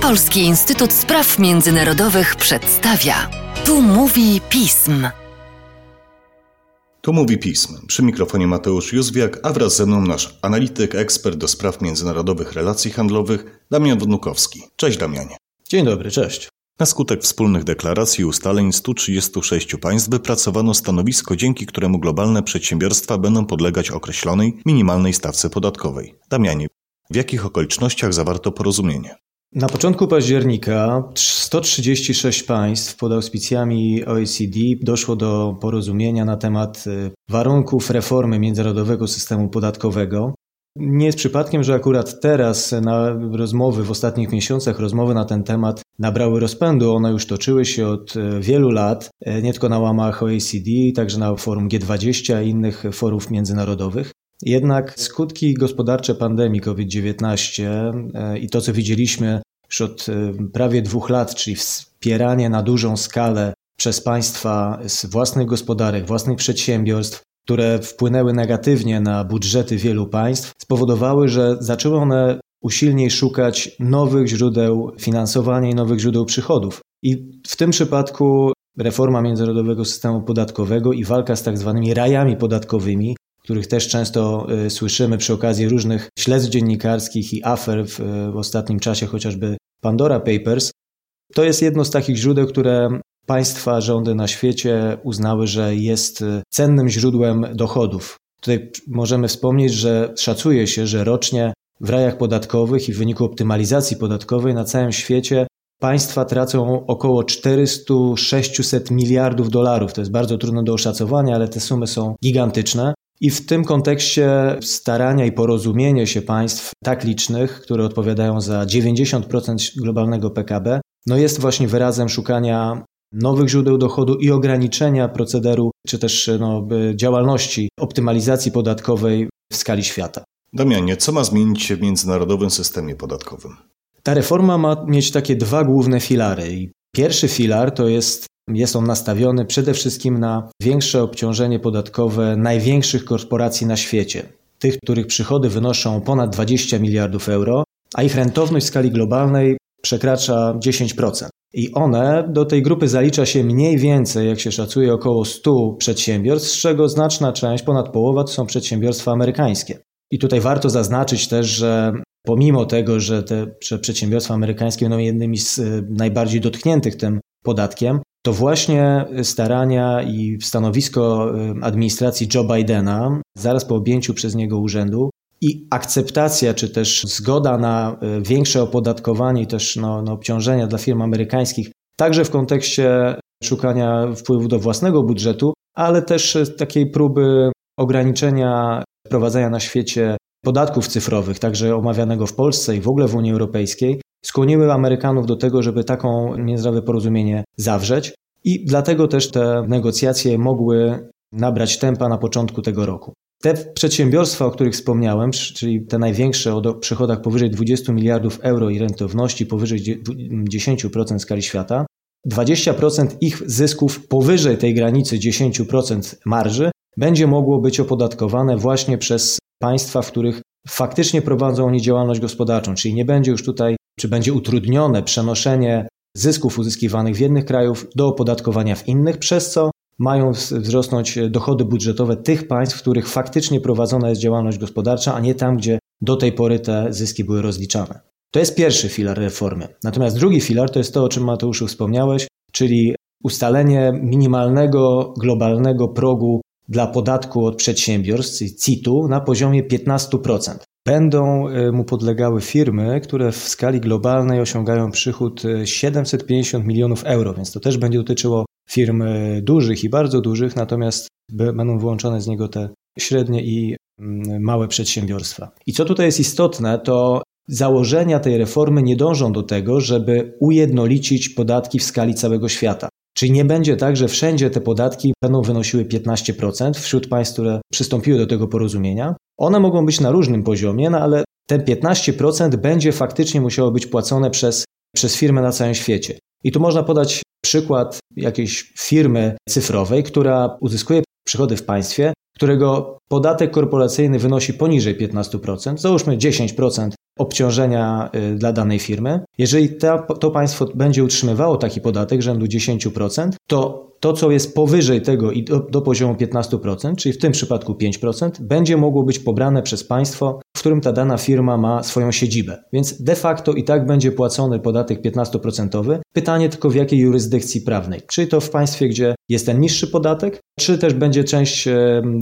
Polski Instytut Spraw Międzynarodowych przedstawia. Tu mówi pism. Tu mówi pism. Przy mikrofonie Mateusz Józwiak, a wraz ze mną nasz analityk, ekspert do spraw międzynarodowych relacji handlowych, Damian Wodnukowski. Cześć Damianie. Dzień dobry, cześć. Na skutek wspólnych deklaracji i ustaleń 136 państw wypracowano stanowisko, dzięki któremu globalne przedsiębiorstwa będą podlegać określonej minimalnej stawce podatkowej. Damianie, w jakich okolicznościach zawarto porozumienie? Na początku października 136 państw pod auspicjami OECD doszło do porozumienia na temat y, warunków reformy międzynarodowego systemu podatkowego. Nie jest przypadkiem, że akurat teraz na rozmowy w ostatnich miesiącach, rozmowy na ten temat nabrały rozpędu. One już toczyły się od y, wielu lat, y, nie tylko na łamach OECD, także na forum G20 i innych forów międzynarodowych. Jednak skutki gospodarcze pandemii COVID-19 e, i to, co widzieliśmy już od e, prawie dwóch lat, czyli wspieranie na dużą skalę przez państwa z własnych gospodarek, własnych przedsiębiorstw, które wpłynęły negatywnie na budżety wielu państw, spowodowały, że zaczęły one usilniej szukać nowych źródeł finansowania i nowych źródeł przychodów. I w tym przypadku reforma międzynarodowego systemu podatkowego i walka z tak zwanymi rajami podatkowymi których też często y, słyszymy przy okazji różnych śledztw dziennikarskich i afer w, w ostatnim czasie, chociażby Pandora Papers. To jest jedno z takich źródeł, które państwa, rządy na świecie uznały, że jest y, cennym źródłem dochodów. Tutaj możemy wspomnieć, że szacuje się, że rocznie w rajach podatkowych i w wyniku optymalizacji podatkowej na całym świecie państwa tracą około 400-600 miliardów dolarów. To jest bardzo trudno do oszacowania, ale te sumy są gigantyczne. I w tym kontekście starania i porozumienie się państw tak licznych, które odpowiadają za 90% globalnego PKB, no jest właśnie wyrazem szukania nowych źródeł dochodu i ograniczenia procederu, czy też no, działalności optymalizacji podatkowej w skali świata. Damianie, co ma zmienić się w międzynarodowym systemie podatkowym? Ta reforma ma mieć takie dwa główne filary. Pierwszy filar to jest jest on nastawiony przede wszystkim na większe obciążenie podatkowe największych korporacji na świecie. Tych, których przychody wynoszą ponad 20 miliardów euro, a ich rentowność w skali globalnej przekracza 10%. I one do tej grupy zalicza się mniej więcej, jak się szacuje, około 100 przedsiębiorstw, z czego znaczna część, ponad połowa, to są przedsiębiorstwa amerykańskie. I tutaj warto zaznaczyć też, że pomimo tego, że te przedsiębiorstwa amerykańskie będą jednymi z y, najbardziej dotkniętych tym podatkiem, to właśnie starania i stanowisko administracji Joe Bidena, zaraz po objęciu przez niego urzędu, i akceptacja, czy też zgoda na y, większe opodatkowanie i też no, no, obciążenia dla firm amerykańskich, także w kontekście szukania wpływu do własnego budżetu, ale też takiej próby ograniczenia wprowadzania na świecie podatków cyfrowych, także omawianego w Polsce i w ogóle w Unii Europejskiej, skłoniły Amerykanów do tego, żeby taką międzynarodowe porozumienie zawrzeć i dlatego też te negocjacje mogły nabrać tempa na początku tego roku. Te przedsiębiorstwa, o których wspomniałem, czyli te największe o przychodach powyżej 20 miliardów euro i rentowności powyżej 10% skali świata, 20% ich zysków powyżej tej granicy 10% marży będzie mogło być opodatkowane właśnie przez państwa, w których faktycznie prowadzą oni działalność gospodarczą, czyli nie będzie już tutaj czy będzie utrudnione przenoszenie zysków uzyskiwanych w jednych krajów do opodatkowania w innych, przez co mają wzrosnąć dochody budżetowe tych państw, w których faktycznie prowadzona jest działalność gospodarcza, a nie tam, gdzie do tej pory te zyski były rozliczane. To jest pierwszy filar reformy. Natomiast drugi filar to jest to, o czym Mateuszu wspomniałeś, czyli ustalenie minimalnego globalnego progu dla podatku od przedsiębiorstw, CIT-u, na poziomie 15%. Będą y, mu podlegały firmy, które w skali globalnej osiągają przychód 750 y, milionów euro, więc to też będzie dotyczyło firm y, dużych i bardzo dużych, natomiast będą wyłączone z niego te średnie i mm, małe przedsiębiorstwa. I co tutaj jest istotne, to założenia tej reformy nie dążą do tego, żeby ujednolicić podatki w skali całego świata. Czyli nie będzie tak, że wszędzie te podatki będą wynosiły 15% wśród państw, które przystąpiły do tego porozumienia. One mogą być na różnym poziomie, no ale te 15% będzie faktycznie musiało być płacone przez, przez firmę na całym świecie. I tu można podać przykład jakiejś firmy cyfrowej, która uzyskuje przychody w państwie, którego podatek korporacyjny wynosi poniżej 15%, załóżmy 10% obciążenia y, dla danej firmy. Jeżeli ta, to państwo będzie utrzymywało taki podatek rzędu 10%, to to, co jest powyżej tego i do, do, poziomu 15%, czyli w tym przypadku 5%, będzie mogło być pobrane przez państwo, w którym ta dana firma ma swoją siedzibę. Więc de facto i tak będzie płacony podatek 15%. Pytanie tylko w jakiej jurysdykcji prawnej. Czy to w państwie, gdzie jest ten niższy podatek, czy też będzie część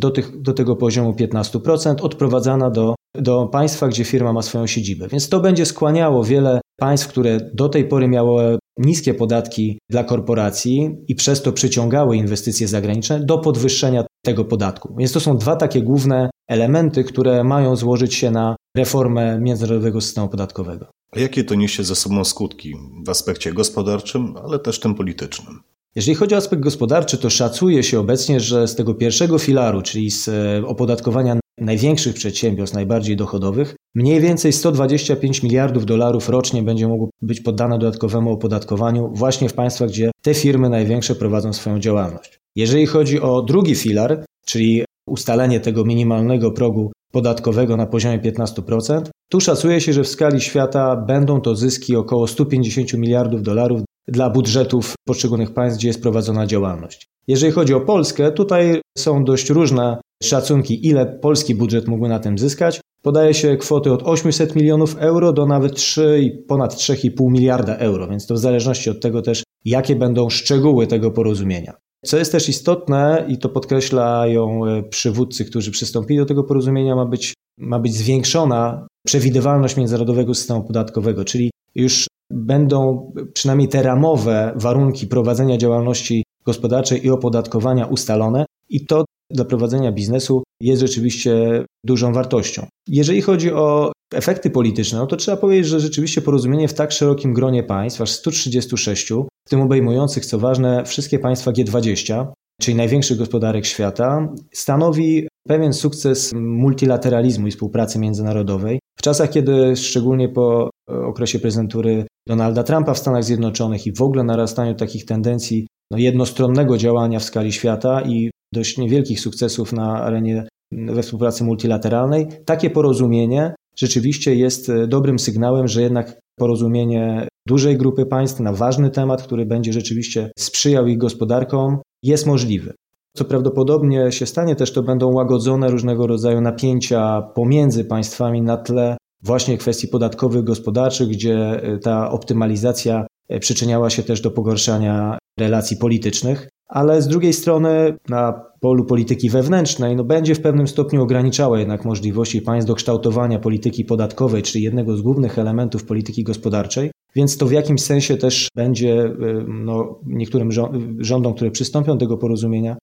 do, tych, do tego poziomu 15% odprowadzana do, do państwa, gdzie firma ma swoją siedzibę. Więc to będzie skłaniało wiele państw, które do tej pory miały niskie podatki dla korporacji i przez to przyciągały inwestycje zagraniczne do podwyższenia tego podatku. Więc to są dwa takie główne elementy, które mają złożyć się na reformę międzynarodowego systemu podatkowego. A jakie to niesie ze sobą skutki w aspekcie gospodarczym, ale też tym politycznym? Jeżeli chodzi o aspekt gospodarczy, to szacuje się obecnie, że z tego pierwszego filaru, czyli z e, opodatkowania największych przedsiębiorstw, najbardziej dochodowych, mniej więcej 125 miliardów dolarów rocznie będzie mogło być poddane dodatkowemu opodatkowaniu właśnie w państwach, gdzie te firmy największe prowadzą swoją działalność. Jeżeli chodzi o drugi filar, czyli ustalenie tego minimalnego progu podatkowego na poziomie 15%, tu szacuje się, że w skali świata będą to zyski około 150 miliardów dolarów dla budżetów poszczególnych państw, gdzie jest prowadzona działalność. Jeżeli chodzi o Polskę, tutaj są dość różne szacunki, ile polski budżet mógłby na tym zyskać. Podaje się kwoty od 800 milionów euro do nawet 3, ponad 3,5 miliarda euro, więc to w zależności od tego też, jakie będą szczegóły tego porozumienia. Co jest też istotne i to podkreślają e, przywódcy, którzy przystąpili do tego porozumienia, ma być, ma być zwiększona przewidywalność międzynarodowego systemu podatkowego, czyli już będą przynajmniej te ramowe warunki prowadzenia działalności gospodarczej i opodatkowania ustalone i to dla prowadzenia biznesu jest rzeczywiście dużą wartością. Jeżeli chodzi o efekty polityczne, no to trzeba powiedzieć, że rzeczywiście porozumienie w tak szerokim gronie państw, aż 136, w tym obejmujących, co ważne, wszystkie państwa G20, czyli największych gospodarek świata, stanowi pewien sukces multilateralizmu i współpracy międzynarodowej. W czasach, kiedy szczególnie po okresie prezentury Donalda Trumpa w Stanach Zjednoczonych i w ogóle narastaniu takich tendencji no, jednostronnego działania w skali świata i dość niewielkich sukcesów na arenie we współpracy multilateralnej, takie porozumienie rzeczywiście jest e, dobrym sygnałem, że jednak porozumienie dużej grupy państw na ważny temat, który będzie rzeczywiście sprzyjał ich gospodarkom, jest możliwy. Co prawdopodobnie się stanie też, to będą łagodzone różnego rodzaju napięcia pomiędzy państwami na tle właśnie kwestii podatkowych, gospodarczych, gdzie e, ta optymalizacja e, przyczyniała się też do pogorszania relacji politycznych, ale z drugiej strony na polu polityki wewnętrznej no, będzie w pewnym stopniu ograniczała jednak możliwości państw do kształtowania polityki podatkowej, czyli jednego z głównych elementów polityki gospodarczej. Więc to w jakimś sensie też będzie e, no, niektórym rządom, które przystąpią do tego porozumienia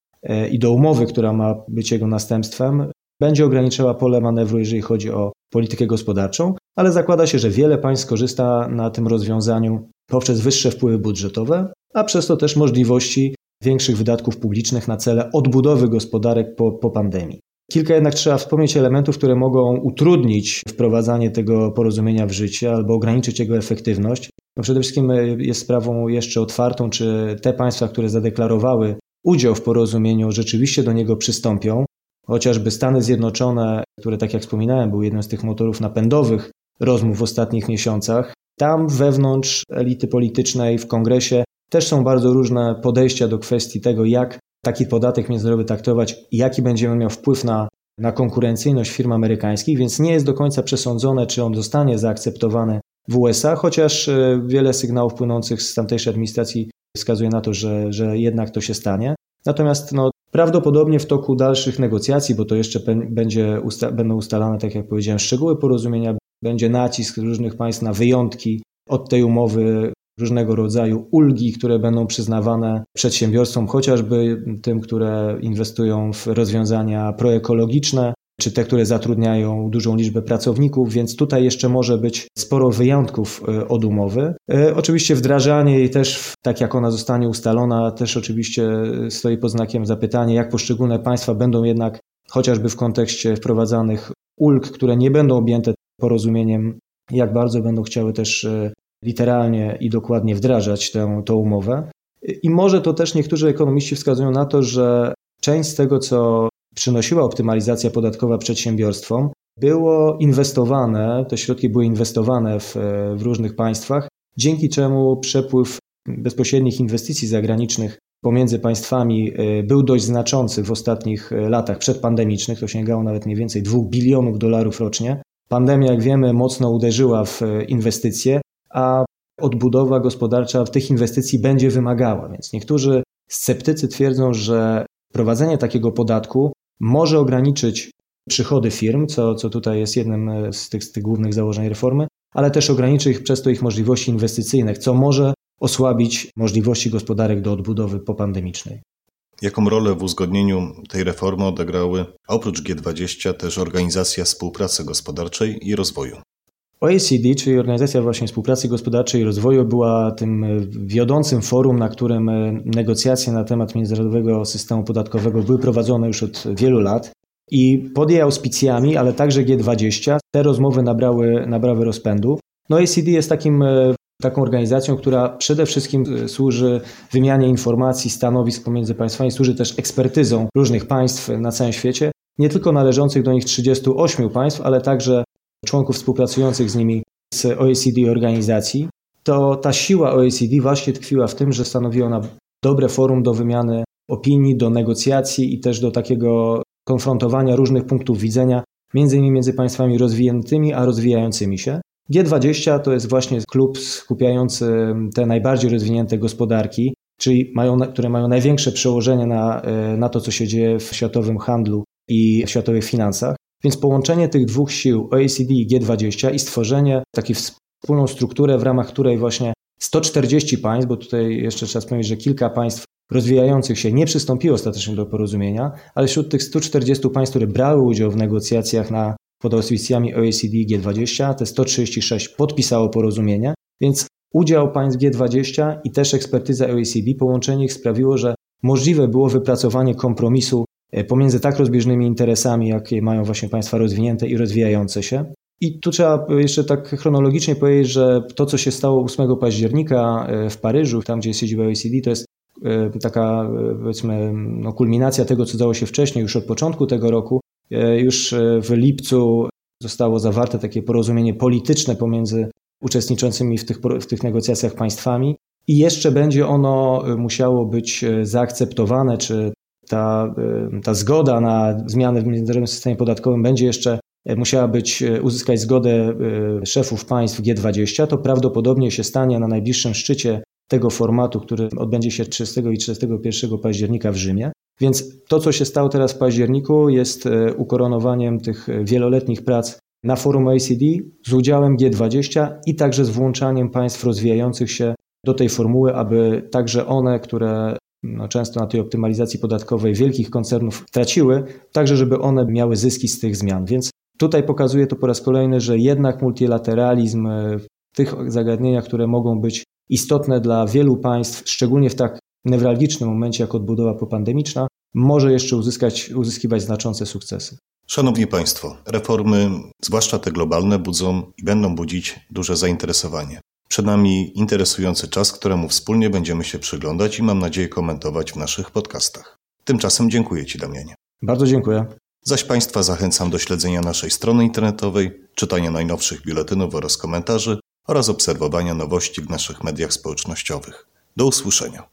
i do umowy, która ma być jego następstwem, będzie ograniczała pole manewru, jeżeli chodzi o politykę gospodarczą, ale zakłada się, że wiele państw skorzysta na tym rozwiązaniu poprzez wyższe wpływy budżetowe, a przez to też możliwości większych wydatków publicznych na cele odbudowy gospodarek po, po pandemii. Kilka jednak trzeba wspomnieć elementów, które mogą utrudnić wprowadzanie tego porozumienia w życie albo ograniczyć jego efektywność. No przede wszystkim jest sprawą jeszcze otwartą, czy te państwa, które zadeklarowały udział w porozumieniu, rzeczywiście do niego przystąpią. Chociażby Stany Zjednoczone, które, tak jak wspominałem, były jednym z tych motorów napędowych rozmów w ostatnich miesiącach, tam wewnątrz elity politycznej w kongresie też są bardzo różne podejścia do kwestii tego, jak taki podatek międzynarodowy traktować jaki będzie miał wpływ na, na konkurencyjność firm amerykańskich, więc nie jest do końca przesądzone, czy on zostanie zaakceptowany w USA, chociaż e, wiele sygnałów płynących z tamtejszej administracji wskazuje na to, że, że jednak to się stanie. Natomiast no, Prawdopodobnie w toku dalszych negocjacji, bo to jeszcze będzie usta będą ustalane, tak jak powiedziałem, szczegóły porozumienia, będzie nacisk różnych państw na wyjątki od tej umowy, różnego rodzaju ulgi, które będą przyznawane przedsiębiorstwom, chociażby tym, które inwestują w rozwiązania proekologiczne, czy te, które zatrudniają dużą liczbę pracowników, więc tutaj jeszcze może być sporo wyjątków e, od umowy. E, oczywiście wdrażanie jej też, tak jak ona zostanie ustalona, też oczywiście stoi pod znakiem zapytania, jak poszczególne państwa będą jednak chociażby w kontekście wprowadzanych ulg, które nie będą objęte porozumieniem, jak bardzo będą chciały też e, literalnie i dokładnie wdrażać tę, tę umowę. I może to też niektórzy ekonomiści wskazują na to, że część z tego, co przynosiła optymalizacja podatkowa przedsiębiorstwom, było inwestowane, te środki były inwestowane w, w różnych państwach, dzięki czemu przepływ bezpośrednich inwestycji zagranicznych pomiędzy państwami e, był dość znaczący w ostatnich e, latach przedpandemicznych, to sięgało nawet mniej więcej 2 bilionów dolarów rocznie. Pandemia, jak wiemy, mocno uderzyła w e, inwestycje, a odbudowa gospodarcza tych inwestycji będzie wymagała. Więc niektórzy sceptycy twierdzą, że wprowadzenie takiego podatku może ograniczyć przychody firm, co, co tutaj jest jednym z tych, z tych głównych założeń reformy, ale też ograniczy ich przez to ich możliwości inwestycyjnych, co może osłabić możliwości gospodarek do odbudowy popandemicznej. Jaką rolę w uzgodnieniu tej reformy odegrały oprócz G20 też Organizacja Współpracy Gospodarczej i Rozwoju? OECD, czyli Organizacja właśnie Współpracy Gospodarczej i Rozwoju, była tym wiodącym forum, na którym negocjacje na temat międzynarodowego systemu podatkowego były prowadzone już od wielu lat. I pod jej auspicjami, ale także G20, te rozmowy nabrały, nabrały rozpędu. No OECD jest takim taką organizacją, która przede wszystkim e, służy wymianie informacji, stanowisk pomiędzy państwami, służy też ekspertyzą różnych państw na całym świecie, nie tylko należących do nich 38 państw, ale także członków współpracujących z nimi z OECD organizacji. To ta siła OECD właśnie tkwiła w tym, że stanowi ona dobre forum do wymiany opinii, do negocjacji i też do takiego konfrontowania różnych punktów widzenia, między innymi między państwami rozwijającymi a rozwijającymi się. G20 to jest właśnie klub skupiający te najbardziej rozwinięte gospodarki, czyli mają, które mają największe przełożenie na, e, na to, co się dzieje w światowym handlu i w światowych finansach. Więc połączenie tych dwóch sił OECD i G20 i stworzenie takiej wspólną strukturę, w ramach której właśnie 140 państw, bo tutaj jeszcze trzeba wspomnieć, że kilka państw rozwijających się nie przystąpiło ostatecznie do porozumienia, ale wśród tych 140 państw, które brały udział w negocjacjach na pod auspicjami OECD G20, te 136 podpisało porozumienie, więc udział państw G20 i też ekspertyza OECD, połączenie ich sprawiło, że możliwe było wypracowanie kompromisu pomiędzy tak rozbieżnymi interesami, jakie mają właśnie państwa rozwinięte i rozwijające się. I tu trzeba jeszcze tak chronologicznie powiedzieć, że to, co się stało 8 października e, w Paryżu, tam gdzie jest siedziba OECD, to jest e, taka powiedzmy no, kulminacja tego, co dało się wcześniej, już od początku tego roku, E, już e, w lipcu zostało zawarte takie porozumienie polityczne pomiędzy uczestniczącymi w tych, w tych negocjacjach państwami i jeszcze będzie ono e, musiało być zaakceptowane, czy ta, ta zgoda na zmiany w międzynarodowym systemie podatkowym będzie jeszcze musiała być, uzyskać zgodę szefów państw G20, to prawdopodobnie się stanie na najbliższym szczycie tego formatu, który odbędzie się 30 i 31 października w Rzymie. Więc to, co się stało teraz w październiku, jest ukoronowaniem tych wieloletnich prac na forum OECD z udziałem G20 i także z włączaniem państw rozwijających się do tej formuły, aby także one, które no, często na tej optymalizacji podatkowej wielkich koncernów traciły, także żeby one miały zyski z tych zmian. Więc tutaj pokazuje to po raz kolejny, że jednak multilateralizm w tych zagadnieniach, które mogą być istotne dla wielu państw, szczególnie w tak newralgicznym momencie jak odbudowa popandemiczna, może jeszcze uzyskać, uzyskiwać znaczące sukcesy. Szanowni Państwo, reformy, zwłaszcza te globalne, budzą i będą budzić duże zainteresowanie. Przed nami interesujący czas, któremu wspólnie będziemy się przyglądać i mam nadzieję komentować w naszych podcastach. Tymczasem dziękuję Ci, Damianie. Bardzo dziękuję. Zaś Państwa zachęcam do śledzenia naszej strony internetowej, czytania najnowszych biuletynów oraz komentarzy oraz obserwowania nowości w naszych mediach społecznościowych. Do usłyszenia.